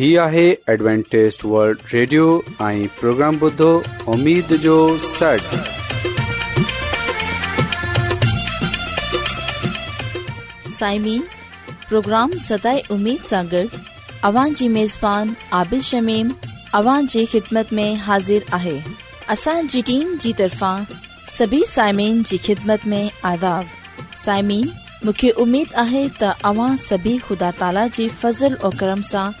هي آهي ॲಡ್وانٽيست world radio ۽ programme بدو اميد جو سٽ سائمين پروگرام ستاي اميد سانڳڙ اوان جي ميزبان عابد شميم اوان جي خدمت ۾ حاضر آهي اسان جي ٽيم جي طرفان سڀي سائمين جي خدمت ۾ عداو سائمين مونکي اميد آهي ته اوان سڀي خدا تالا جي فضل ۽ کرم سان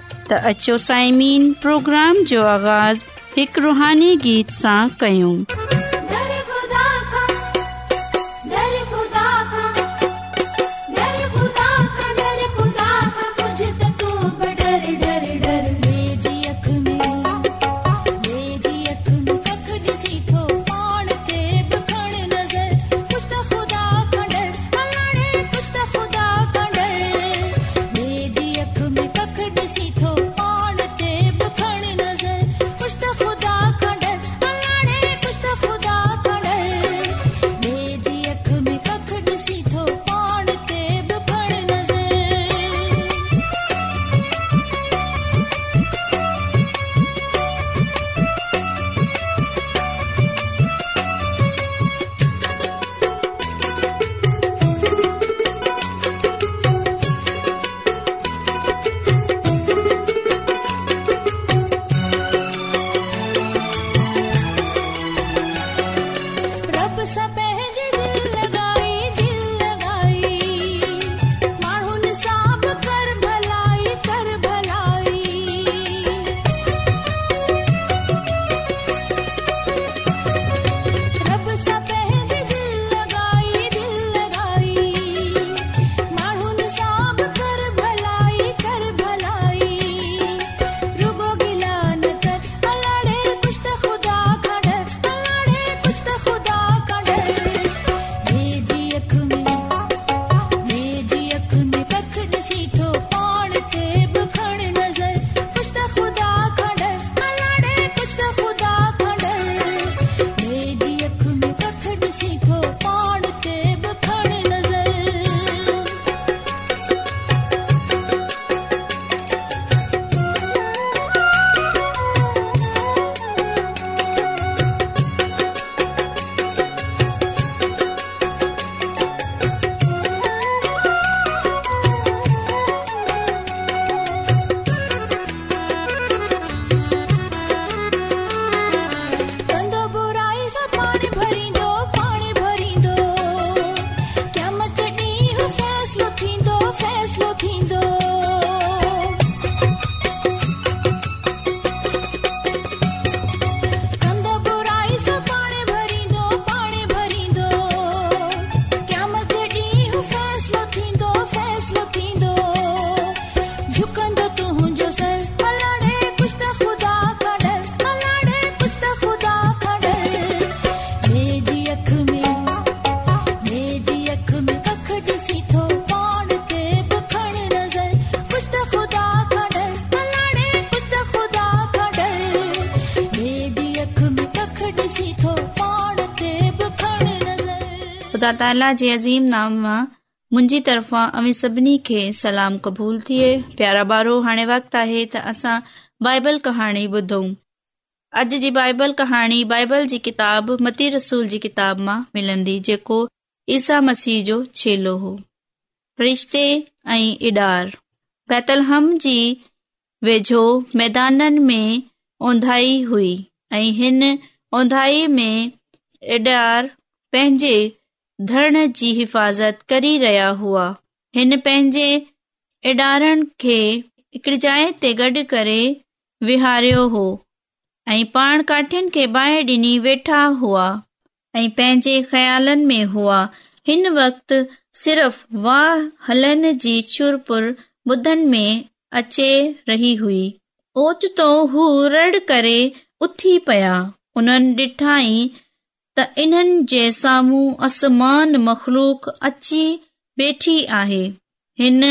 त अचो پروگرام جو जो आगाज़ु हिकु रुहानी गीत सां ताला जे अज़ीम नाम मां मुंहिंजी तरफ़ांव सभिनी खे सलाम क़बूल थिए प्यारा ॿारो हाणे वक़्तु आहे त असां बाइबल कहाणी ॿुधूं अॼु जी बाइबल कहाणी बाइबल जी किताब मती रसूल जी किताब मां मिलंदी जेको ईसा मसीह जो छेलो हो रिश्ते ऐं इडार बैतलहम जी वेझो मैदाननि में ओंधाई हुई ऐं हिन ओंधाईअ में इडार पंहिंजे धरण जी हिफ़ाज़त करी रहिया हुआ हिन पंहिंजे इडार जाइ ते गडु॒ करे विहारियो हो ऐं पाण काठियुनि खे बाहि डि॒नी वेठा हुआ ऐं पंहिंजे ख़्यालनि में हुआ हिन वक़्त सिर्फ़ वाह हलनि जी छुर ॿुधनि में अचे रही हुई ओचितो हू रड़ करे उथी पया हुननि डि॒ठाई त हिननि जे साम्हूं असमान मख़लूक़ी वेठी आहे हिन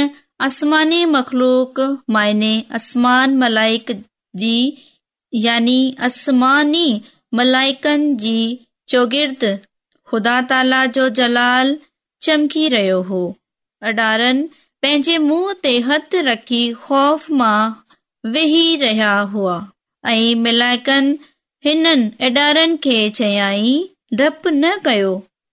असमानी मख़लूक माइने असमान मलाइकी यानी आसमानी मलाइकनि जी चौगीर्द ख़ुदा ताला जो जलाल चमकी रहियो हो अडारनि पंहिंजे मुंहं ते हथु रखी ख़ौफ़ मां वेही रहिया हुआ ऐं मलाइकन हिननि इडारनि खे चयाई डप न कयो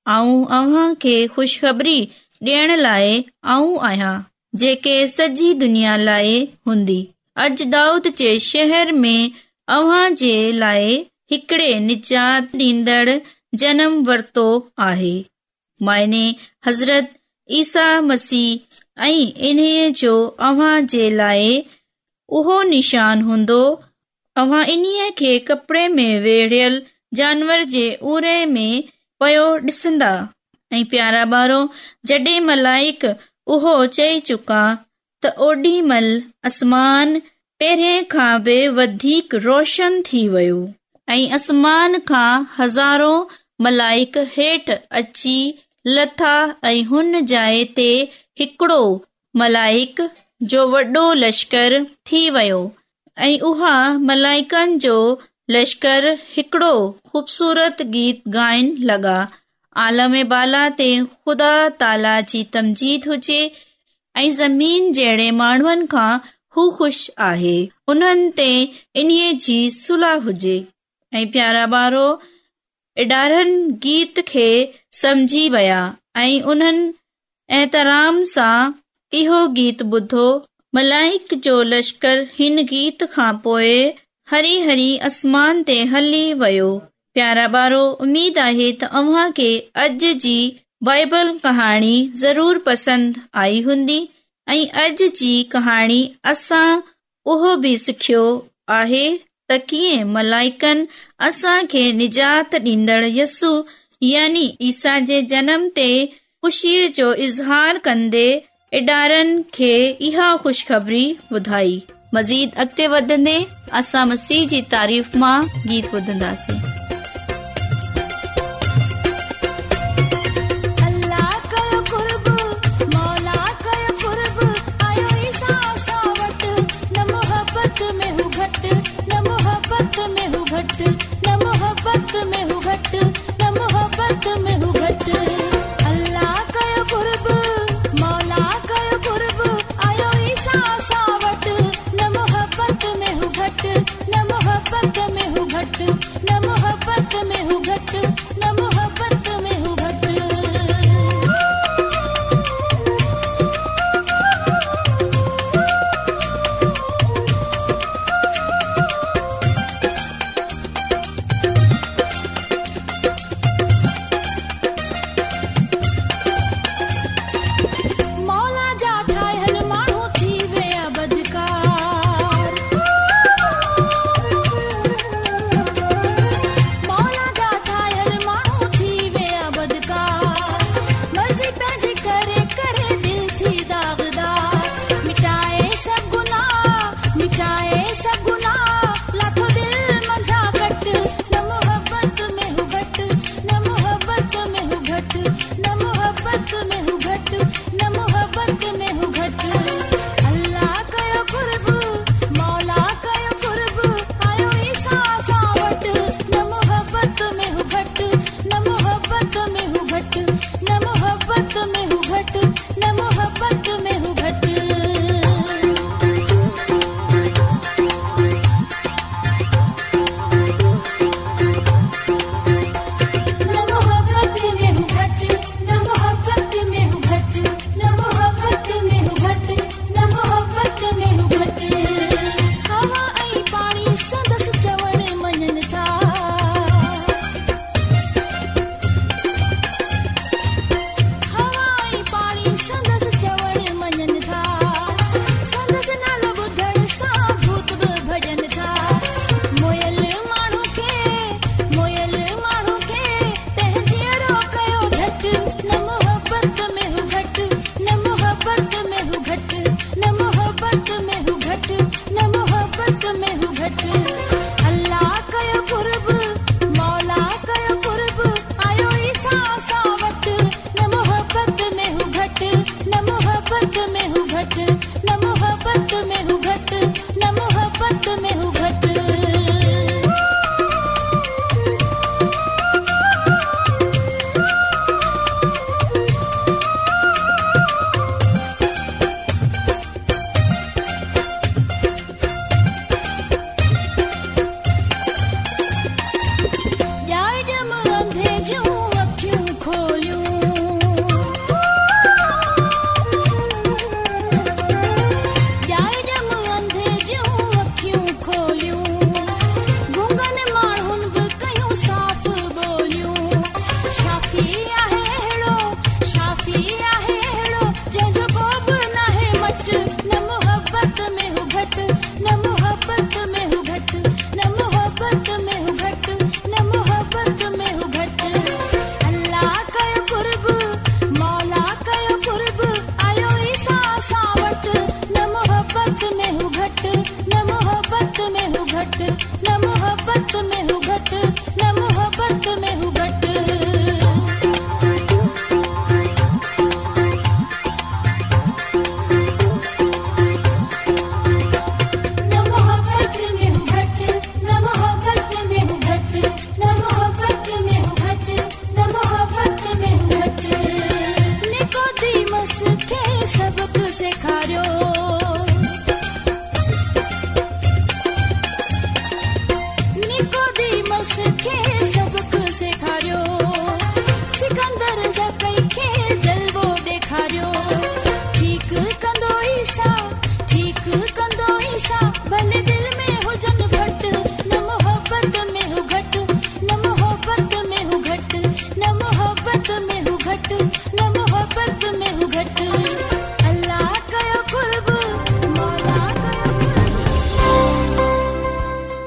ऐं अव्हां खे खुशबरी ॾियण लाइ आऊं आहियां जेके सॼी दुनिया लाइ हूंदी अॼु दाऊद जे शहर में अव्हां जे लाइ हिकड़े निजात ॾींदड़ जनम वरितो आहे माइने हज़रत ईसा मसीह ऐं इन्हीअ जो अव्हां जे लाइ उहो निशान हूंदो अव्हां इन्हीअ खे कपड़े में वेड़ियलु जानवर जे उर में पयो ॾिसंदा ऐं प्यारा ॿारो जॾहिं मलाइक उहो चई चुका त ओॾी महिल आसमान पहिरें खां बि वधीक रोशन थी वियो ऐं आसमान खां हज़ारो मलाइक हेठि अची लथा ऐं हुन जाइ ते हिकड़ो मलाइक जो वॾो लश्कर थी वियो ऐं उहा मलाइकनि जो लश्कर हिकड़ो ख़ूबसूरत गीत गाइन लॻा आलम बाला ते ख़ुदा ताला जी तमजीद हुजे ऐं ज़मीन जहिड़े माण्हुनि खां हू ख़ुशि आहे उन्हनि ते इन्हीअ जी सुलह हुजे ऐं प्यारा ॿारो इडारनि गीत खे समझी विया ऐं उन्हनि एतराम सां इहो गीत ॿुधो मलाइक जो लश्कर हिन गीत खां पोइ हरी हरी आसमान ते हली वियो प्यारा ॿारो उमेद आहे त अव्हां खे अॼु जी बाइबल कहाणी ज़रूरु पसंदि आई हूंदी ऐं अॼु जी कहाणी असां उहो बि सिखियो आहे त कीअं मलाइकनि असां खे निजात ॾींदड़ यस्सु यानी ईसा जे जनम ते ख़ुशीअ जो इज़हार कंदे इडारनि खे इहा ख़ुशख़बरी ॿुधाई मज़ीद अॻिते वधंदे असां मसीह जी तारीफ़ मां गीत ॿुधंदासीं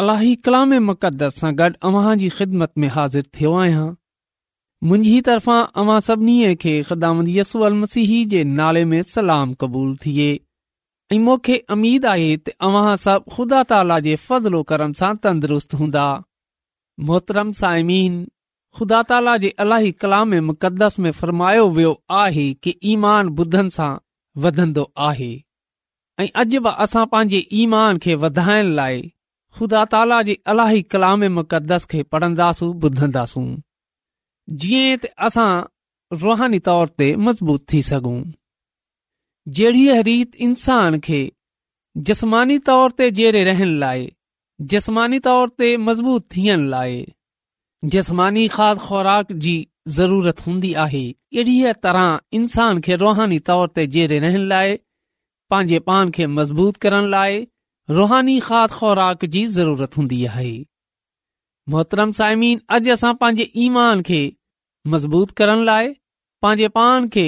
इलाही कलामे मुक़दस सां गॾु अव्हां जी ख़िदमत में हाज़िर थियो आहियां मुंहिंजी तर्फ़ां अव्हां सभिनी खे ख़िदामत यसू मसीह जे नाले में सलाम क़बूल थिए ऐं मूंखे अमीद आहे त अव्हां सभु ख़ुदा ताला जे फज़लो करम सां तंदुरुस्त हूंदा मोहतरम साइमीन ख़ुदा ताला जे अलाही कलाम मुक़दस में फ़र्मायो वियो आहे कि ईमान ॿुधनि सां वधंदो आहे ऐं अॼ बि असां पंहिंजे ईमान खे वधाइण लाइ ख़ुदा ताला जे अलाही कलाम मुक़दस खे पढ़ंदासूं ॿुधंदासूं जीअं त असां रुहानी तौर ते मज़बूत थी सघूं जहिड़ीअ रीति इंसान खे जसमानी तौर ते जहिड़े रहण लाइ जस्मानी तौर ते मज़बूत थियण लाइ जस्मानी खाद ख़ुराक जी ज़रूरत हूंदी आहे अहिड़ीअ तरह इंसान खे रुहानी तौर ते जहिड़े रहण लाइ पंहिंजे पान खे मज़बूत करण लाइ रुहानी खाद ख़ुराक जी ज़रूरत हूंदी आहे मोहतरम साइमीन अॼु असां पंहिंजे ईमान खे मज़बूत करण लाइ पंहिंजे पाण खे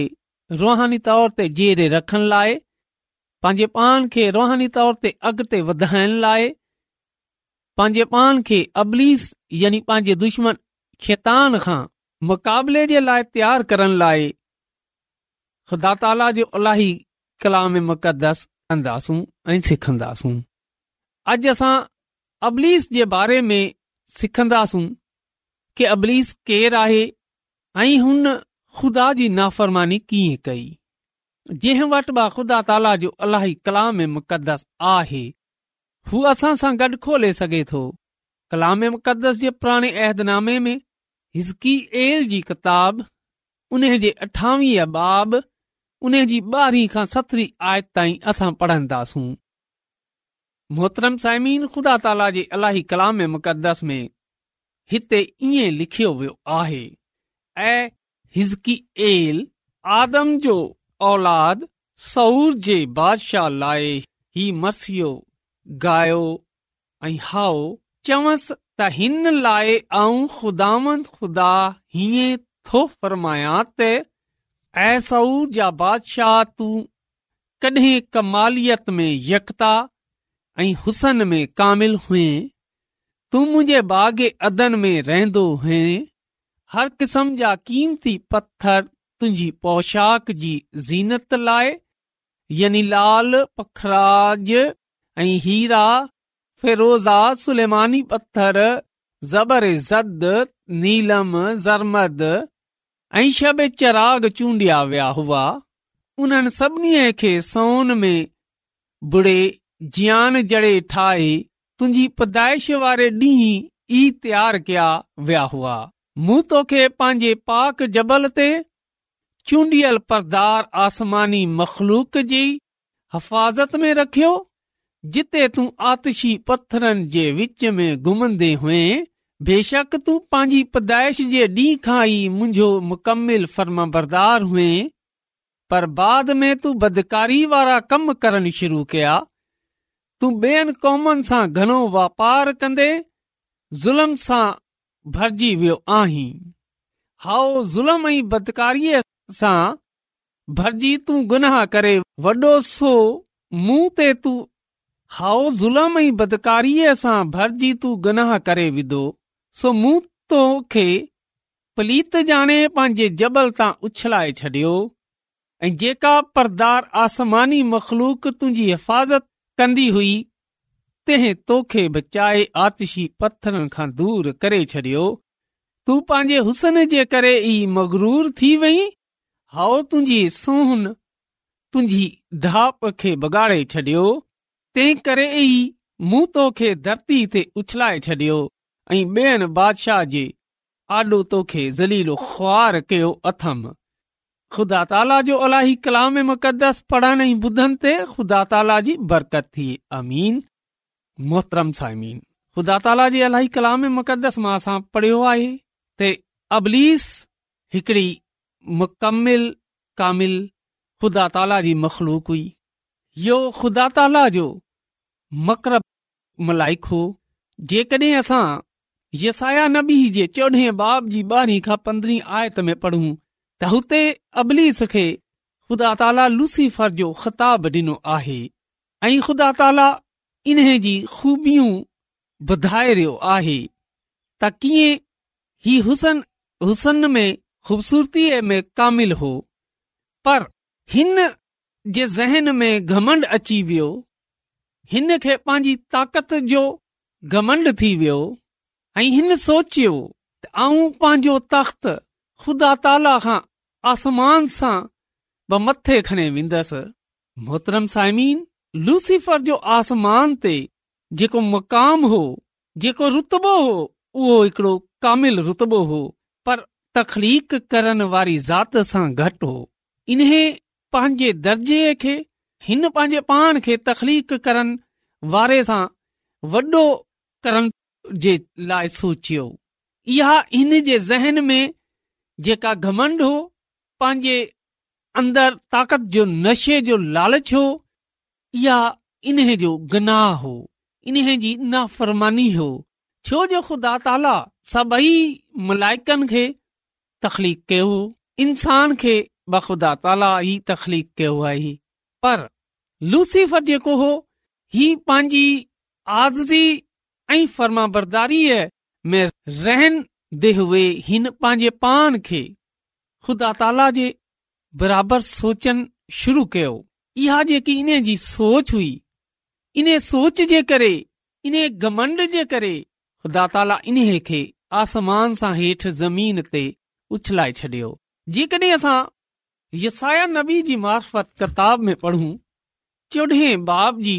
रुहानी तौर ते जेरे रखण लाइ पंहिंजे पान खे रुहानी तौर ते अॻिते वधाइण लाइ पंहिंजे पान खे अबलीस यानी पंहिंजे दुश्मन खेतान खां मुक़ाबले जे लाइ तयारु करण लाइ ख़ुदा ताला जो अलाही कलाम में मुक़दसि अॼु असां अबलीस जे बारे में सिखंदासूं की अबलीस केरु आहे ऐं हुन ख़ुदा जी नाफ़रमानी कीअं कई जंहिं वटि बि ख़ुदा ताला जो अलाही कलाम मुक़दस आहे हू असां सां गॾु खोले सघे थो कलाम मुक़दस जे पुराणे अहदनामे में हिसकी किताब अठावीह बाब उन जी ॿारहीं खां सतरहीं आयत ताईं असां पढ़ंदासूं मोहतरम सुदा त मुक़स में हिते ई लिखियो वियो आहे औलाद सूर जे बादशाह लाइ ही मसियो गायो ऐं हाओ चवसि त हिन लाइत ऐं सहूर जा बादशाह तूं कॾहिं कमालियत में यकता ऐं हुसन में कामिल हुइं तूं मुंहिंजे बाग अहंदो हुएं हर क़िस्म जा क़ीमती पत्थर तुंहिंजी पोशाक जी ज़ीनत लाइ यानी लाल पखराज ऐं हीरा फिरोज़ा सुलेमानी पत्थर ज़बर ज़द नीलम ज़रमद ऐं चराग चूंडिया विया हुआ उन्हनि सभिनी खे सोन में बुड़े जियान जड़े ठाहे तुंहिंजी पदाइश वारे ॾींहं ई तयारु कया विया हुआ मूं तोखे पंहिंजे पाक जबल ते चूंडियल परदार आसमानी मखलूक जी हिफ़ाज़त में रखियो जिते तूं आतिशी पत्थरनि जे विच में घुमंदे हुअईं बेशक तू पंहिंजी पैदाइश जे ॾींहुं खां ई मुंहिंजो मुकम्मिल फर्म बरदार हुएं पर बाद में तू बदकारी वारा कम करणु शुरू कया तू ॿेअनि क़ौमनि सां घणो वापारु कंदे सां भरिजी वियो आहीं हाओ ज़ुल्म बदकारीअ सां भरजी तू गुनाह करे वॾो सो मूं ते तू हाओ ज़ुल्म ऐं बदकारीअ सां भरिजी तू गुनाह करे विधो सो मूं तोखे पलीत जाने पंहिंजे जबल तां उछलाए छडि॒यो जेका परदार आसमानी मख़लूक तुंहिंजी हिफ़ाज़त कंदी हुई तंहिं तोखे बचाए आतिशी पथरनि खां दूर करे छडि॒यो तूं पंहिंजे हुसन जे करे ई मगरूर थी वई हाओ तुंहिंजी सोहन तुंहिंजी ढाप खे बगाड़े छडि॒यो तंहिं करे ई मूं तोखे धरती ते उछलाए छॾियो ऐं बेअर बादशाह जे आॾो तोखे ज़लीलो ख़्वार कयो अथम ख़ुदा ताला जो अलाई कलाम मुक़दस पढ़ण ऐं ॿुधनि ते ख़ुदा ताला जी बरतर ख़ुदा कलामस मां असां पढ़ियो आहे त अबलीस हिकड़ी मुकमिल कामिल ख़ुदा ताला जी मखलूक हुई इहो ख़ुदा ताला जो मकरब मलाइक हो जेकॾहिं असां यसाया नबी जे चोॾहें बाब जी ॿारहीं खां पंद्रहीं आयत में पढ़ूं त हुते अबलीस खे खुदा ताला लूसीफर जो ख़िताब डि॒नो आहे ऐं ख़ुदा ताला इन्हे जी खूबियूं वधाइ रहियो आहे त कीअं ही हुसन हुसन में खूबसूरतीअ में कामिल हो पर हिन जे ज़हन में घमंड अची वियो हिन खे पंहिंजी ताक़त जो घमंड थी वियो ऐं हिन सोचियो त आऊं पंहिंजो तख़्त ख़ुदा ताला खां आसमान सां मथे खणी वेंदसि मोहतरम साइमीन लूसीफर जो आसमान ते जेको मक़ाम हो जेको रुतबो हो उहो हिकिड़ो कामिल रुतबो हो पर तख़लीक करण वारी ज़ात सां घटि हो इन पंहिंजे दर्जे खे हिन पंहिंजे पाण खे करण वारे सां वॾो करण जे लाइ सोचियो इहा हिन जे ज़हन में जेका घमंड हो पंहिंजे अंदर ताकत जो नशे जो लालच हो इहा इन जो गनाह हो इन जी नाफ़रमानी हो छो जो ख़ुदा ताला सभई मलाइकनि खे तखलीक़ कयो इंसान खे बख़ुदा ताला ई तखलीक़ कयो आहे पर लूसीफर जेको हो ही पंहिंजी आज़ज़ी ऐं फर्मा बरदारीअ में रहनि देव हिन पंहिंजे पान खे ख़ुदा ताला जे बराबरि सोचनि शुरू कयो इहा जेकी इन जी सोच हुई इन सोच जे करे इन्हे गमंड जे करे ख़ुदा ताला इन्हे खे आसमान सां हेठि ज़मीन ते उछलाए छॾियो जेकॾहिं असां यसाया नबी जी मार्फत किताब में पढ़ूं बाब जी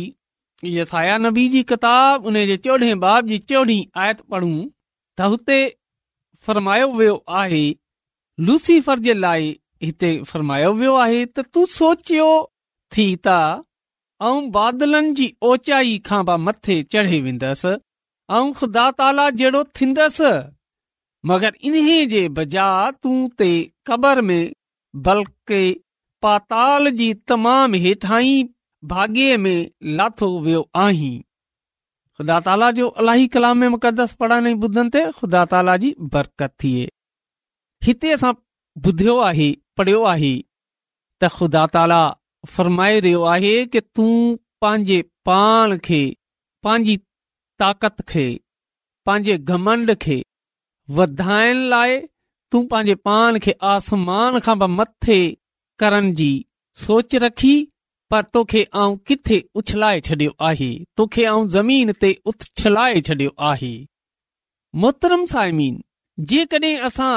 यसाया नबी जी किताब उन जे चोॾहें बाब जी चोढ़ीं आयत पढ़ूं त हुते फरमायो वियो आहे लूसीफर जे लाइ हिते फ़रमायो वियो आहे त तू सोचियो थी त ऐं बादलनि जी ओचाई खां मथे चढ़े वेंदसि ऐं ख़ुदा ताला जहिड़ो थींदसि मगर इन्हे जे बजा तूं ते कबर में बल्कि पाताल जी तमाम हेठां ભાગિયે મે લાથો વે આહી ખુદા તала જો અલાહી કલામ મે મુકદસ પઢાને બુધંતે ખુદા તалаજી બરકત થી હિતે સા બુધ્યો આહી પઢ્યો આહી ત ખુદા તала ફરમાય રયો આહી કે તું પાજે પાનખે પાજી તાકતખે પાજે ઘમંડખે વધાયન લાય તું પાજે પાનખે આસમાન ખબ મથે કરનજી સોચ રાખી पर तोखे आऊं किथे उछलाए छॾियो आहे तोखे आऊं ज़मीन ते उछलाए छॾियो आहे मोहतरम साइमीन जेकॾहिं असां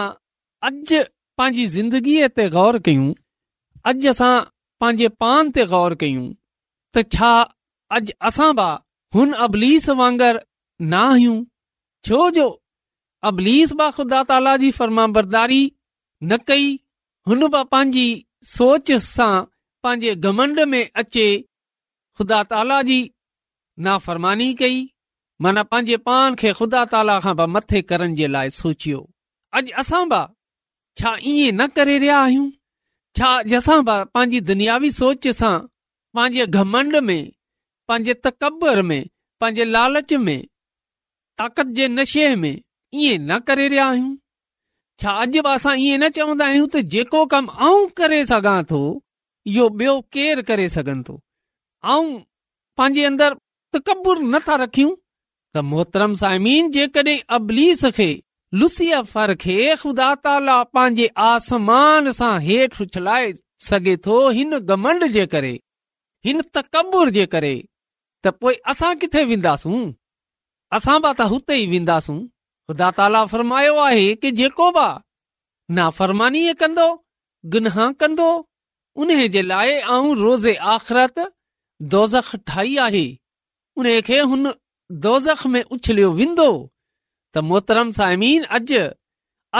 अॼु पंहिंजी ज़िंदगीअ ते गौर कयूं अॼु असां पंहिंजे पान ते गौर कयूं त छा अॼु असां बि हुन अबलीस वांगुरु न आहियूं छो जो अबलीस बि ख़ुदा ताला जी फर्मा बरदारी न कई हुन बि पंहिंजी सोच सां पंहिंजे घमंड में अचे ख़ुदा ताला जी नाफ़रमानी कई माना पंहिंजे पान खे खुदा ताला खां मथे करण जे लाइ सोचियो अॼु असां बा छा ईअं न करे रहिया आहियूं छा अॼु असां ब पंहिंजी दुनियावी सोच सां पंहिंजे घमंड में पंहिंजे तकबर में पंहिंजे लालच में ताक़त जे नशे में ईअं न करे रहिया आहियूं छा अॼु बि असां न चवंदा आहियूं त जेको कमु आऊं करे सघां इहो ॿियो केर करे सघनि पंहिंजे अंदरि तकब्बु नथा रखियूं त मोहतरम समीन जेकॾहिं हिन तकबुर जे करे त पोए असां किथे वेंदासूं असां बि त हुते ई वेंदासूं ख़ुदा ताला फरमायो आहे कि जेको बि नाफ़रमानी कंदो गन कंदो उन जे लाइ आऊं रोज़े आख़िरत दोज़ख ठाही आहे उन खे हुन दोज़ख में उछलियो वेंदो त मोहतरम साइमी अॼु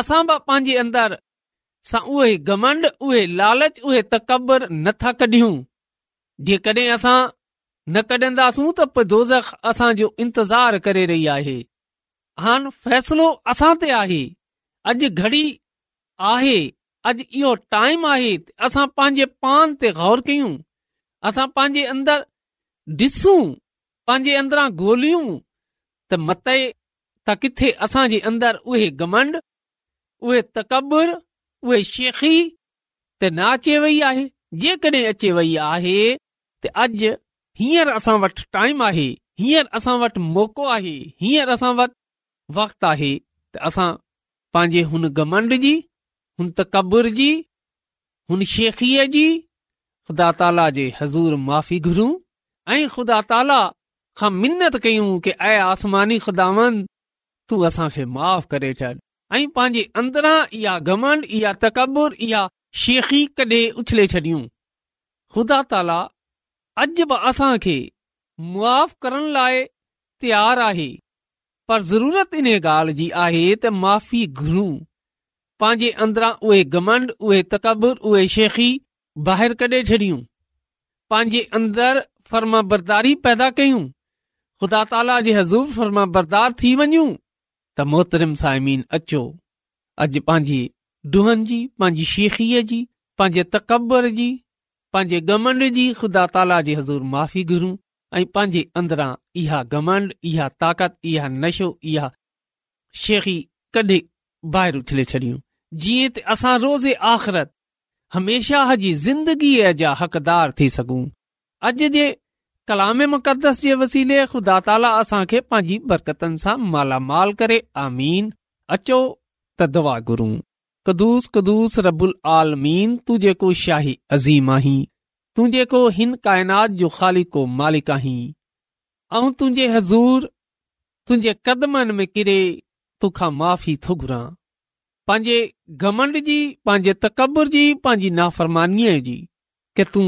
असां बि पंहिंजे अंदर घमंड उहे लालच उहे तकबर न था कढियूं जेकॾहिं असां न कढन्दास त पोइ दोज़ख असांजो इंतज़ार करे रही आहे हान फैसलो असां ते आहे अॼु घड़ी आहे अॼु इहो टाइम आहे असां पंहिंजे पान ते गौर कयूं असां पंहिंजे अंदर ॾिसूं पंहिंजे अंदरां गोल मते त किथे असां जे अंदरि उहे गमंड उहे तकबुर उहे शेखी त न अचे वई आहे जेकॾहिं अचे वई आहे त अॼु हीअंर असां वटि टाइम आहे हीअंर असां वटि मौक़ो आहे हीअंर असां वटि वक़्त आहे त असां पंहिंजे हुन गमंड जी हुन तकबुर जी हुन शेखीअ जी ख़ुदा ताला जे हज़ूर माफ़ी घुरूं ऐं ख़ुदा ताला खां मिनत कयूं की ऐ आसमानी ख़ुदावन तू असांखे माफ़ करे छॾ ऐं पंहिंजे अंदरां इहा घमंड इहा तकबुर इहा शेखी कॾहिं उछले छॾियूं ख़ुदा ताला अॼु बि असां मुआफ़ मुआ करण लाइ तयारु आहे पर ज़रूरत इन ॻाल्हि जी आहे त माफ़ी घुरूं पंहिंजे अंदरां उहे घमंड उहे तकबुर उहे शेखी ॿाहिरि कढे छॾियूं पंहिंजे अंदर फर्मा बरदारी पैदा कयूं ख़ुदा ताला जे हज़ूर फर्मा बरदार थी वञूं त मोहतरि साइमीन अचो अॼु पंहिंजे डुहनि जी पंहिंजी शेखीअ जी पंहिंजे तकबर जी पंहिंजे घमंड जी ख़ुदा ताला जे हज़ूर माफ़ी घुरूं ऐं पंहिंजे अंदरां इहा घमंड इहा ताक़त इहा नशो इहा शेखी ॿाहिरि उछले छॾियूं जीअं त असां रोज़े आख़िरत हमेशा जी ज़िंदगीअ जा हक़दार थी सघूं अॼु जे कलाम मुक़दस जे वसीले ख़ुदा ताला असांखे पंहिंजी बरकतनि सां मालामाल करे आमीन अचो त दवा घुरूं कदुस कदुस रबुल आलमीन तू जेको शाही अज़ीम आहीं तुंहिंजे जेको हिन काइनात जो खाली मालिक आहीं ऐं तुंहिंजे हज़ूर तुंहिंजे कदमनि में किरे तोखां माफ़ी थो घुरां पंहिंजे घमंड जी पंहिंजे तकबर जी पंहिंजी नाफ़रमानी जी के तूं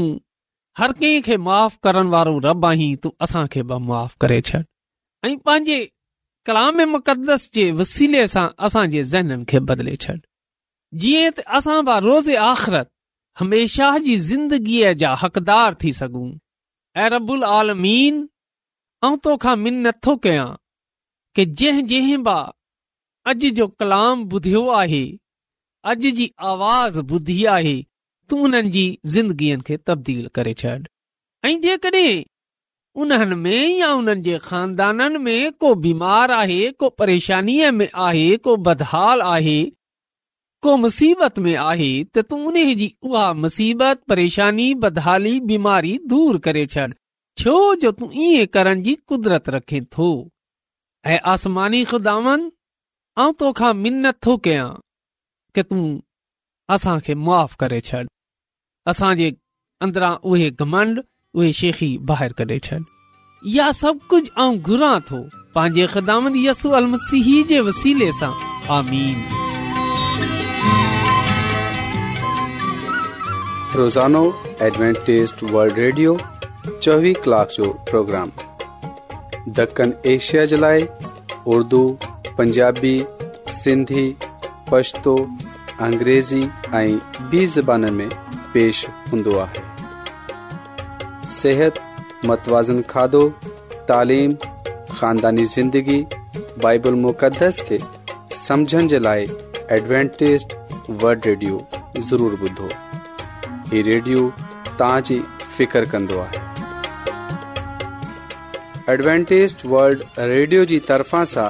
हर कंहिं खे माफ़ु करण वारो रब आहीं तू असां खे ब माफ़ु करे छॾ ऐं पंहिंजे कलाम मुक़द्दस जे वसीले सां असां जे ज़हननि खे बदले छॾ जीअं त असां बा रोज़ आख़िरत हमेशा जी ज़िंदगीअ जा हक़दार थी सघूं ऐं रबुल आलमीन ऐं तोखा मिन नथो कयां कि जंहिं जंहिं ब अॼु जो कलाम ॿुधियो आहे अॼु जी आवाज़ ॿुधी आहे तूं उन्हनि जी ज़िंदगीअ खे तब्दील करे छॾ ऐं जेकॾहिं उन्हनि में या उन्हनि जे खानदाननि में को बीमार आहे को परेशानीअ में आहे को बदहाल आहे को मुसीबत में आहे त तूं उन जी उहा मुसीबत परेशानी बदहाली बीमारी दूर करे छॾ छो जो तूं ईअं करण जी कुदरत रखे थो ऐं आसमानी ख़ुदावन انتوں کا مننت تھو کہ کہ توں اساں کے معاف کرے چھڑ اساں دے اندر اوہہ گمنڈ اوہہ شیخی باہر کرے چھن یا سب کچھ اں گرا تھو پاجے خدامدی یسو المسیحی دے وسیلے سا آمین روزانو ایڈونٹسٹ ورلڈ ریڈیو 24 کلاک جو پروگرام دکن ایشیا جلائے اردو पंजाबी सिंधी पछतो अंग्रेज़ी ऐं ॿी ज़बान में पेश हूंदो आहे सिहत मतवाज़न खाधो तालीम ख़ानदानी ज़िंदगी बाइबल मुक़दस खे समुझण जे लाइ एडवेंटेज़ड वल्ड रेडियो ज़रूरु ॿुधो हीउ रेडियो तव्हां फिकर कन्दो वल्ड रेडियो जी तरफ़ां सां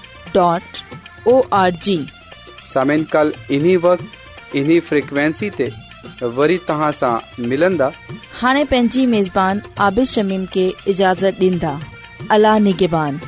.org سامیں کل ઇની વક્ત ઇની ફ્રીક્વન્સી તે વરી તહા સા મિલંદા હાણે પેંજી મેજबान આબિશ શમીમ કે इजाઝત દિંદા અલ્લા નિગબાન